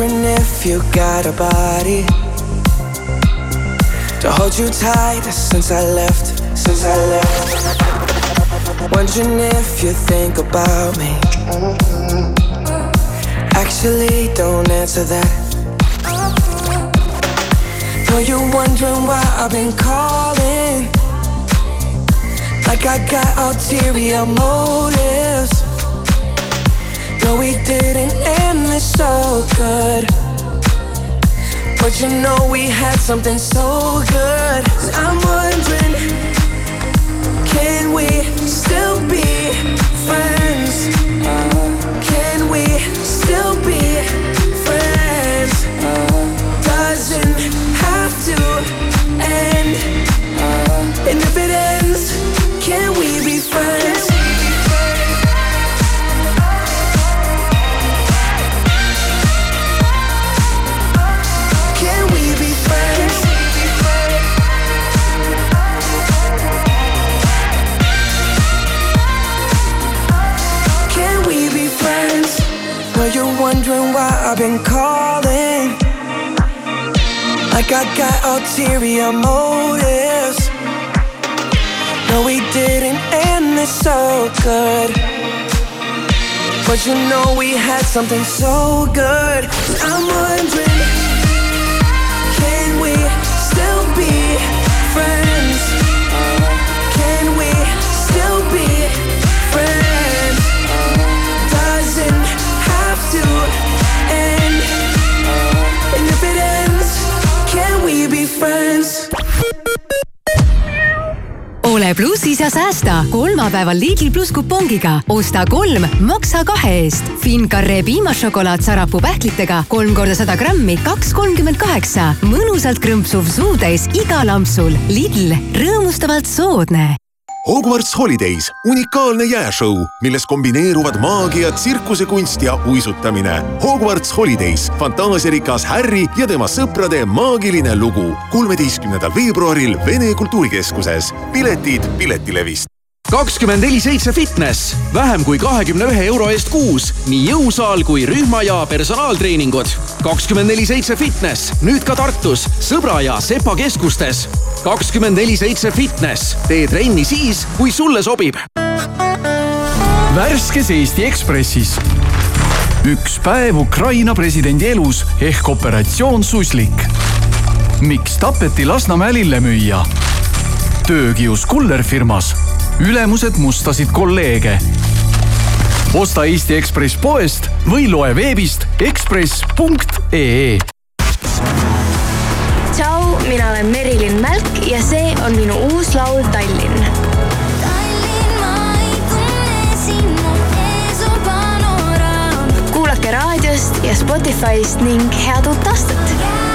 Wondering if you got a body to hold you tight since I left, since I left. Wondering if you think about me. Actually, don't answer that. Know you're wondering why I've been calling. Like I got ulterior motives. No, we didn't end this so good. But you know we had something so good. I'm wondering, can we still be friends? Can we still be friends? Doesn't have to end. And if it ends, can we wondering why I've been calling. Like I got ulterior motives. No, we didn't end this so good. But you know we had something so good. I'm wondering, ole plussis ja säästa kolmapäeval Lidl pluss kupongiga. osta kolm, maksa kahe eest. Fincarre piimašokolaad sarapuu pähklitega kolm korda sada grammi, kaks kolmkümmend kaheksa. mõnusalt krõmpsuv suutäis igal ampsul. Lidl, rõõmustavalt soodne Hogwarts Holidays, unikaalne jääšõu, milles kombineeruvad maagia, tsirkusekunst ja uisutamine. Hogwarts Holidays, fantaasiarikas Harry ja tema sõprade maagiline lugu. kolmeteistkümnendal veebruaril Vene Kultuurikeskuses. piletid Piletilevist kakskümmend neli seitse fitness, vähem kui kahekümne ühe euro eest kuus, nii jõusaal kui rühma ja personaaltreeningud. kakskümmend neli seitse fitness, nüüd ka Tartus, Sõbra ja Sepa keskustes. kakskümmend neli seitse fitness, tee trenni siis, kui sulle sobib. värskes Eesti Ekspressis. üks päev Ukraina presidendi elus ehk operatsioon Suslik. miks tapeti Lasnamäe lillemüüja? töökius kullerfirmas, ülemused mustasid kolleege. osta Eesti Ekspress poest või loe veebist ekspress.ee tšau, mina olen Merilin Mälk ja see on minu uus laul Tallinn. kuulake raadiost ja Spotify'st ning head uut aastat.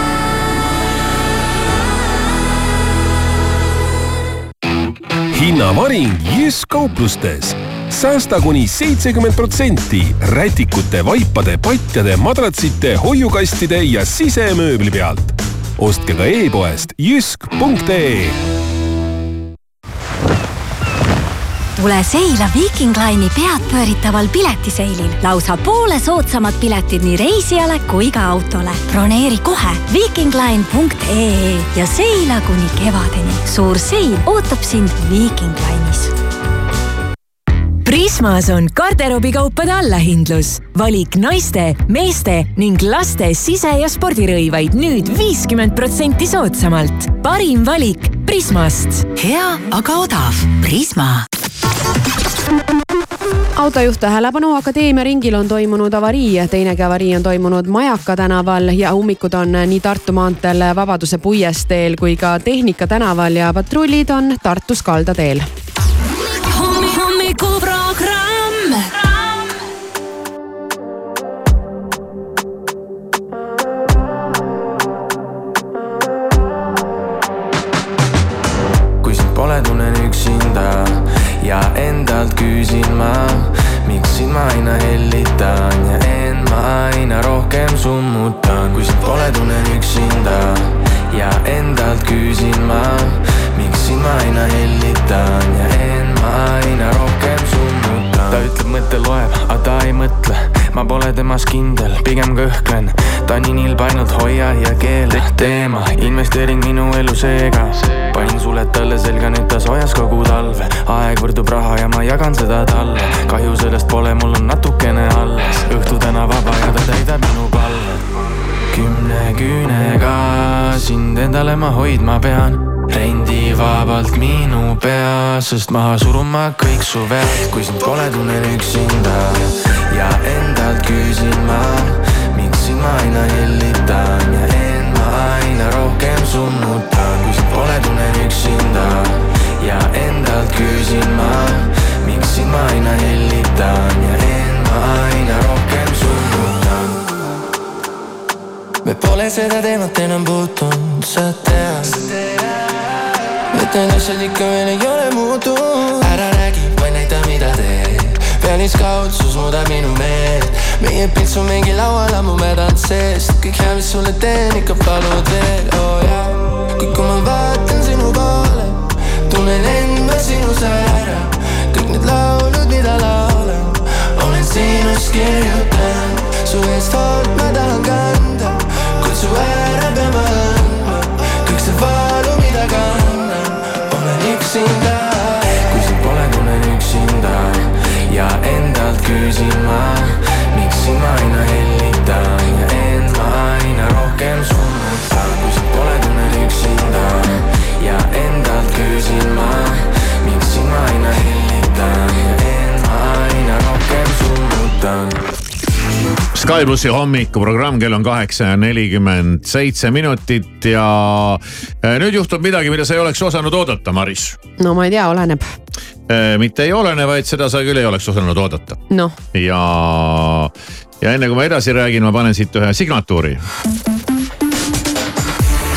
Hinnavaring Jysk kauplustes. säästa kuni seitsekümmend protsenti rätikute, vaipade, patjade, madratsite, hoiukastide ja sisemööbli pealt. ostke ka e-poest jysk.ee tule seila Viking Line'i peadpööritaval piletiseilil. lausa poole soodsamad piletid nii reisijale kui ka autole. broneeri kohe vikingline.ee ja seila kuni kevadeni. suur seil ootab sind Viking Line'is Prismas on garderoobikaupade allahindlus. valik naiste, meeste ning laste sise- ja spordirõivaid nüüd viiskümmend protsenti soodsamalt. parim valik Prismast. hea, aga odav. Prisma. Autojuht tähelepanu, Akadeemia ringil on toimunud avarii, teinegi avarii on toimunud Majaka tänaval ja ummikud on nii Tartu maanteel Vabaduse puiesteel kui ka Tehnika tänaval ja patrullid on Tartus kaldateel hommikuprogramm. Mõte loeb, aga ta ei mõtle, ma pole temas kindel, pigem kõhklen. Tanin ilba ainult hoia ja keela teema, investeering minu elu seega. panin suled talle selga, nüüd ta soojas kogu talve. aeg võrdub raha ja ma jagan seda talle. kahju sellest pole, mul on natukene alles. õhtu täna vaba ja ta täidab minu palve. kümne küünega sind endale ma hoidma pean rendivabalt minu pea, sest maha surun ma kõik su vead, kui sind pole, tunnen üksinda ja endalt küsin ma, miks sind ma aina hellitan ja end ma aina rohkem summutan, kui sind pole, tunnen üksinda ja endalt küsin ma, miks sind ma aina hellitan ja end ma aina rohkem summutan. me pole seda teemat enam puutunud, sa tead. Ikka veel ei ole muutunud. ära räägi, vaid näita, mida teed. pealiskaudsus muudab minu meelt. meie pitsu mingi laual ammu mädanud seest. kõik hea, mis sulle teen, ikka palud veel, oo oh, jaa. kuid kui ma vaatan sinu poole, tunnen end ma sinus ära. kõik need laulud, mida laulan, olen sinust kirjutanud. su eest hoolt ma tahan kanda, kuid su ära pean ma andma. kõik see valu, mida kannan, üksinda. kui sind pole, tunnen üksinda ja endalt küsin ma, miks sind ma aina hellitan ja Sky plussi hommikuprogramm, kell on kaheksa ja nelikümmend seitse minutit ja äh, nüüd juhtub midagi, mida sa ei oleks osanud oodata, Maris. no ma ei tea, oleneb. mitte ei olene, vaid seda sa küll ei oleks osanud oodata noh, ja, ja enne kui ma edasi räägin, ma panen siit ühe signatuuri.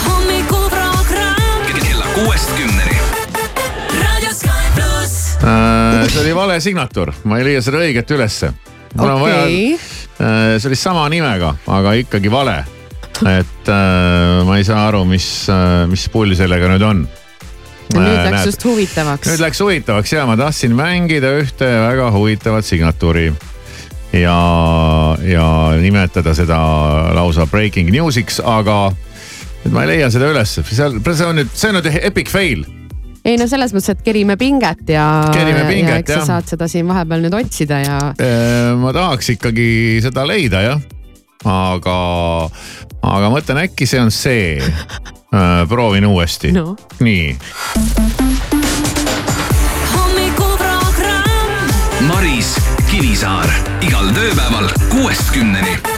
hommikuprogramm kella kuuest kümneni. Äh, see oli vale signatuur, ma ei leia seda õiget ülesse. mul on vaja okei, Äh, see oli sama nimega, aga ikkagi vale. et äh, ma ei saa aru, mis, mis pull sellega nüüd on. nüüd läks just huvitavaks nüüd. läks huvitavaks ja ma tahtsin mängida ühte väga huvitavat signatuuri. ja, ja nimetada seda lausa breaking news'iks, aga nüüd ma ei leia seda üles, seal, see on nüüd, see on nüüd epic fail. Ei no selles mõttes, et kerime pinget ja, Kerime ja pinget, eks sa jah. saad seda siin vahepeal nüüd otsida ja ma tahaks ikkagi seda leida jah, aga, aga mõtlen, äkki see on see. proovin uuesti no.. nii hommikuprogramm. Maris Kivisaar igal tööpäeval kuuest kümneni.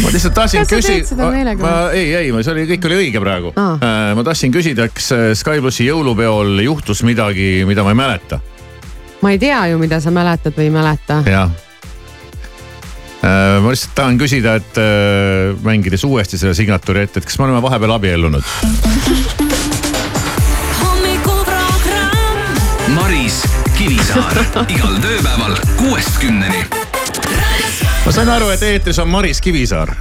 Ma lihtsalt tahtsin küsida ma ei, ei, see oli, kõik oli õige praegu Aa. äh,. ma tahtsin küsida, kas äh, Sky plussi jõulupeol juhtus midagi, mida ma ei mäleta, ma ei tea ju, mida sa mäletad või ei mäleta. jah. ma lihtsalt tahan küsida, et äh, mängides uuesti selle signatuuri ette, et kas me oleme vahepeal abiellunud? Maris Kivisaar igal tööpäeval kuuest kümneni. Ma sain aru, et eetris on Maris Kivisaar.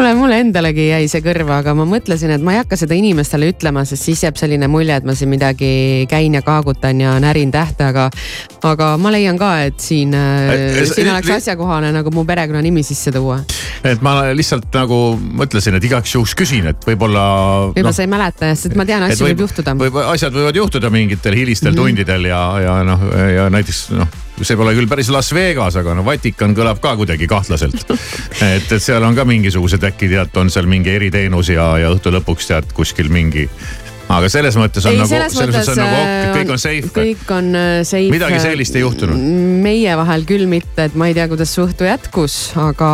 kuule, mulle endalegi jäi see kõrva, aga ma mõtlesin, et ma ei hakka seda inimestele ütlema, sest siis jääb selline mulje, et ma siin midagi käin ja kaagutan ja närin tähte, aga, aga ma leian ka, et siin, Eh, siin eh, oleks li- asjakohane nagu mu perekonnanimi sisse tuua. et ma lihtsalt nagu mõtlesin, et igaks juhuks küsin, et võib-olla. võib-olla sa ei mäleta, sest ma tean, asju võib juhtuda. võib, asjad võivad juhtuda mingitel hilistel mm. -hmm. tundidel ja, ja noh, ja näiteks noh, see pole küll päris Las Vegas, aga no Vatikan kõlab ka kuidagi kahtlaselt. et, et seal on ka mingisugused äkki tead, on seal mingi eriteenus ja, ja õhtu lõpuks tead kuskil mingi. aga selles mõttes on ei, nagu, selles mõttes mõttes on nagu ok, et äh, kõik on safe. kõik on äh, safe. midagi sellist ei juhtunud. meie vahel küll mitte, et ma ei tea, kuidas su õhtu jätkus, aga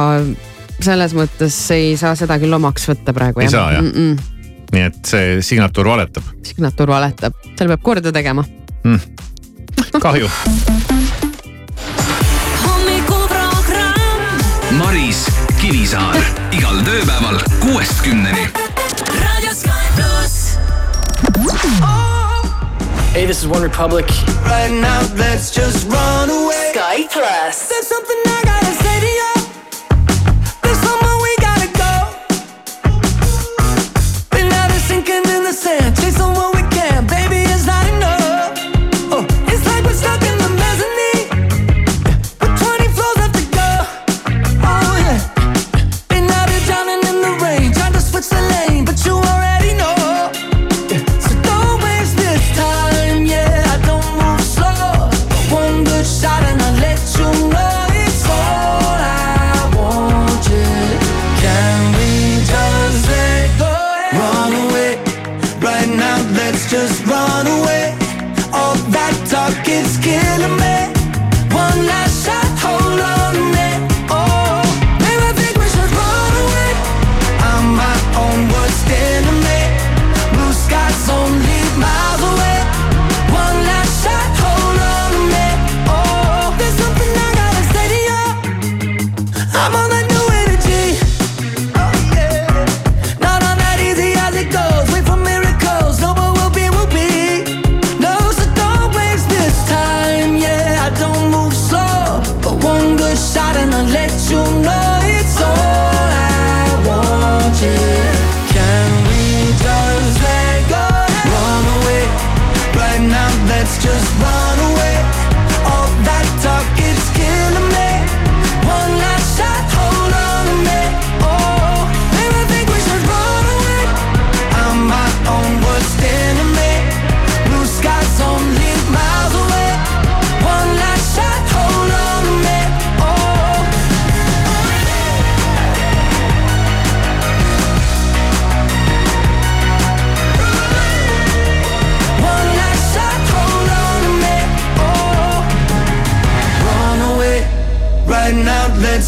selles mõttes ei saa seda küll omaks võtta praegu. Ei saa, jah? mm. -mm. nii et see signatuur valetab signatuur valetab, seal peab korda tegema. mm.. kahju. Kivisaar igal tööpäeval kuuest kümneni. Hey, this is One Republic. Right now, let's just run away. Sky Plus. There's something I gotta say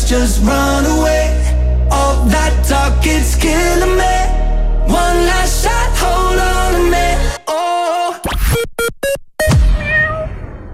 just run away. All that talk, it's killing me. One last shot, hold on to me. Oh.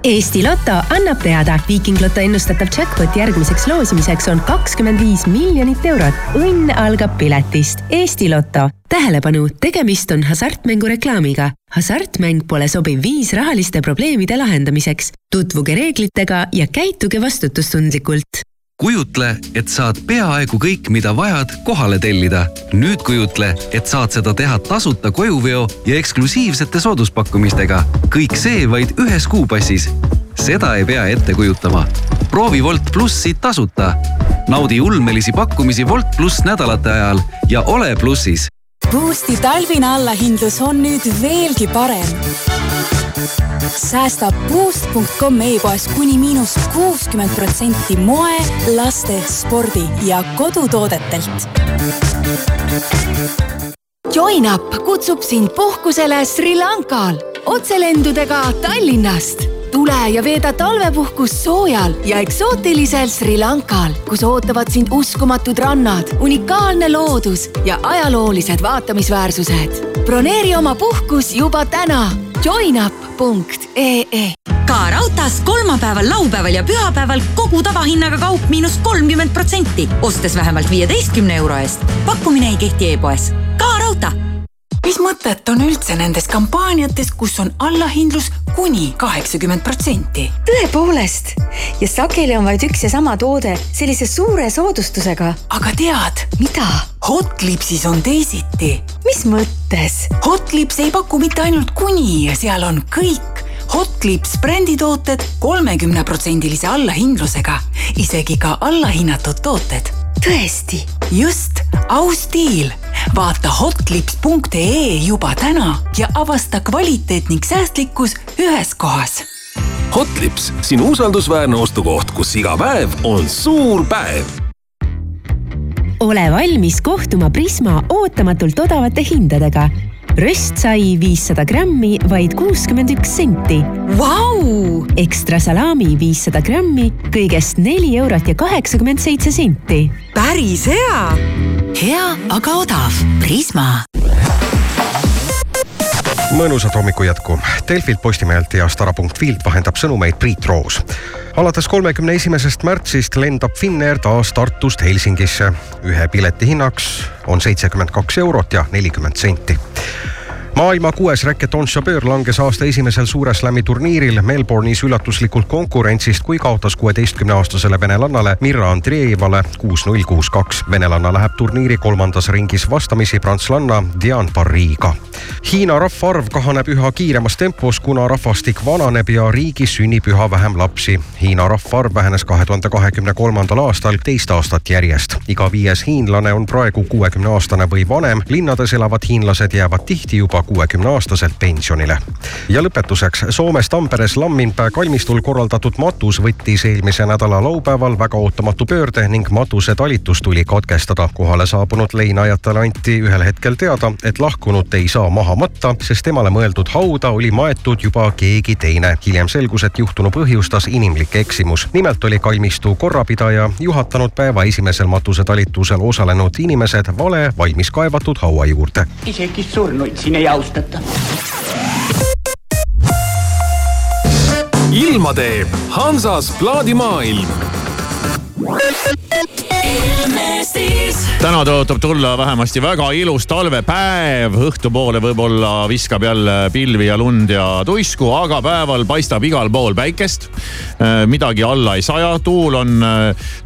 Eesti Loto annab teada, Viiking Loto ennustatav jackpot järgmiseks loosimiseks on kakskümmend viis miljonit eurot. õnn algab piletist. Eesti Loto. tähelepanu, tegemist on hasartmängu reklaamiga. hasartmäng pole sobiv viis rahaliste probleemide lahendamiseks. tutvuge reeglitega ja käituge vastutustundlikult kujutle, et saad peaaegu kõik, mida vajad, kohale tellida. nüüd kujutle, et saad seda teha tasuta kojuveo ja eksklusiivsete sooduspakkumistega. kõik see vaid ühes kuupassis. seda ei pea ette kujutama. proovi Wolt plussi tasuta. naudi ulmelisi pakkumisi Wolt pluss nädalate ajal ja ole plussis. Boosti talvine allahindlus on nüüd veelgi parem. Säästa Boost.com e-poes kuni miinus kuuskümmend protsenti moe, laste, spordi ja kodutoodetelt. JoinUp kutsub sind puhkusele Sri Lankal otselendudega Tallinnast. tule ja veeda talvepuhkust soojal ja eksootilisel Sri Lankal, kus ootavad sind uskumatud rannad, unikaalne loodus ja ajaloolised vaatamisväärsused. broneeri oma puhkus juba täna. joinup.ee ka raudtees kolmapäeval, laupäeval ja pühapäeval kogu tavahinnaga kaup miinus kolmkümmend protsenti, ostes vähemalt viieteistkümne euro eest. pakkumine ei kehti e-poes. ka raudtee mis mõtet on üldse nendes kampaaniates, kus on allahindlus kuni kaheksakümmend protsenti? tõepoolest ja sageli on vaid üks ja sama toode sellise suure soodustusega. aga tead? mida? Hotlipsis on teisiti. mis mõttes? Hotlips ei paku mitte ainult kuni ja seal on kõik Hotlips bränditooted kolmekümneprotsendilise allahindlusega, isegi ka allahinnatud tooted. Tõesti? just, aus diil. vaata hotlips.ee juba täna ja avasta kvaliteet ning säästlikkus ühes kohas. Hotlips, sinu usaldusväärne ostukoht, kus iga päev on suur päev ole valmis kohtuma Prisma ootamatult odavate hindadega. röstsai viissada grammi, vaid kuuskümmend üks senti. Vau! ekstra salami viissada grammi, kõigest neli eurot ja kaheksakümmend seitse senti. päris hea! hea, aga odav. Prisma mõnusat hommiku jätku. Delfilt, Postimehelt ja Stara.filt vahendab sõnumeid Priit Roos. alates kolmekümne esimesest märtsist lendab Finnair taas Tartust Helsingisse. ühe pileti hinnaks on seitsekümmend kaks eurot ja nelikümmend senti maailma kuues Racquet on Chabeur langes aasta esimesel Suure Slami turniiril Melbourne'is üllatuslikult konkurentsist, kui kaotas kuueteistkümneaastasele venelannale Mirra Andreevale kuus-null, kuus-kaks. venelanna läheb turniiri kolmandas ringis vastamisi prantslanna Diane Parry'ga. Hiina rahvaarv kahaneb üha kiiremas tempos, kuna rahvastik vananeb ja riigis sünnib üha vähem lapsi. Hiina rahvaarv vähenes kahe tuhande kahekümne kolmandal aastal teist aastat järjest. iga viies hiinlane on praegu kuuekümne aastane või vanem. linnades elavad hiinlased jäävad tihti juba kuuekümneaastaselt pensionile. ja lõpetuseks, Soomes Tamperes Lamminpää kalmistul korraldatud matus võttis eelmise nädala laupäeval väga ootamatu pöörde ning matuse talitus tuli katkestada. kohale saabunud leinajatele anti ühel hetkel teada, et lahkunut ei saa maha matta, sest temale mõeldud hauda oli maetud juba keegi teine. hiljem selgus, et juhtunu põhjustas inimlik eksimus. nimelt oli kalmistu korrapidaja juhatanud päeva esimesel matusetalitusel osalenud inimesed vale valmis kaevatud haua juurde. isegi surnuid siin ei austata. ilma teeb Hansas plaadimaailm täna tõotab tulla vähemasti väga ilus talvepäev, õhtupoole võib-olla viskab jälle pilvi ja lund ja tuisku, aga päeval paistab igal pool päikest. midagi alla ei saja, tuul on,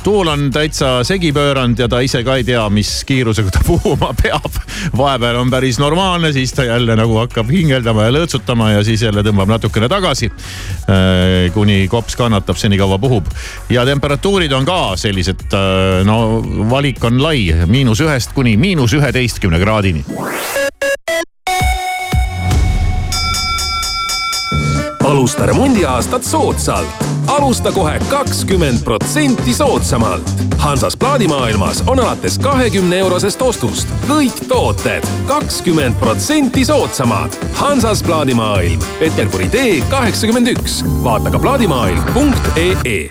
tuul on täitsa segi pööranud ja ta ise ka ei tea, mis kiirusega ta puhuma peab. vahepeal on päris normaalne, siis ta jälle nagu hakkab hingeldama ja lõõtsutama ja siis jälle tõmbab natukene tagasi. kuni kops kannatab, senikaua puhub ja temperatuurid on ka sellised, no valik on lai, miinus ühest kuni miinus üheteistkümne kraadini. alusta remondiaastat soodsalt. alusta kohe kakskümmend protsenti soodsamalt. Hansas plaadimaailmas on alates kahekümne eurosest ostust kõik tooted kakskümmend protsenti soodsamad. Hansas plaadimaailm, Peterburi tee kaheksakümmend üks. vaata ka plaadimaailm.ee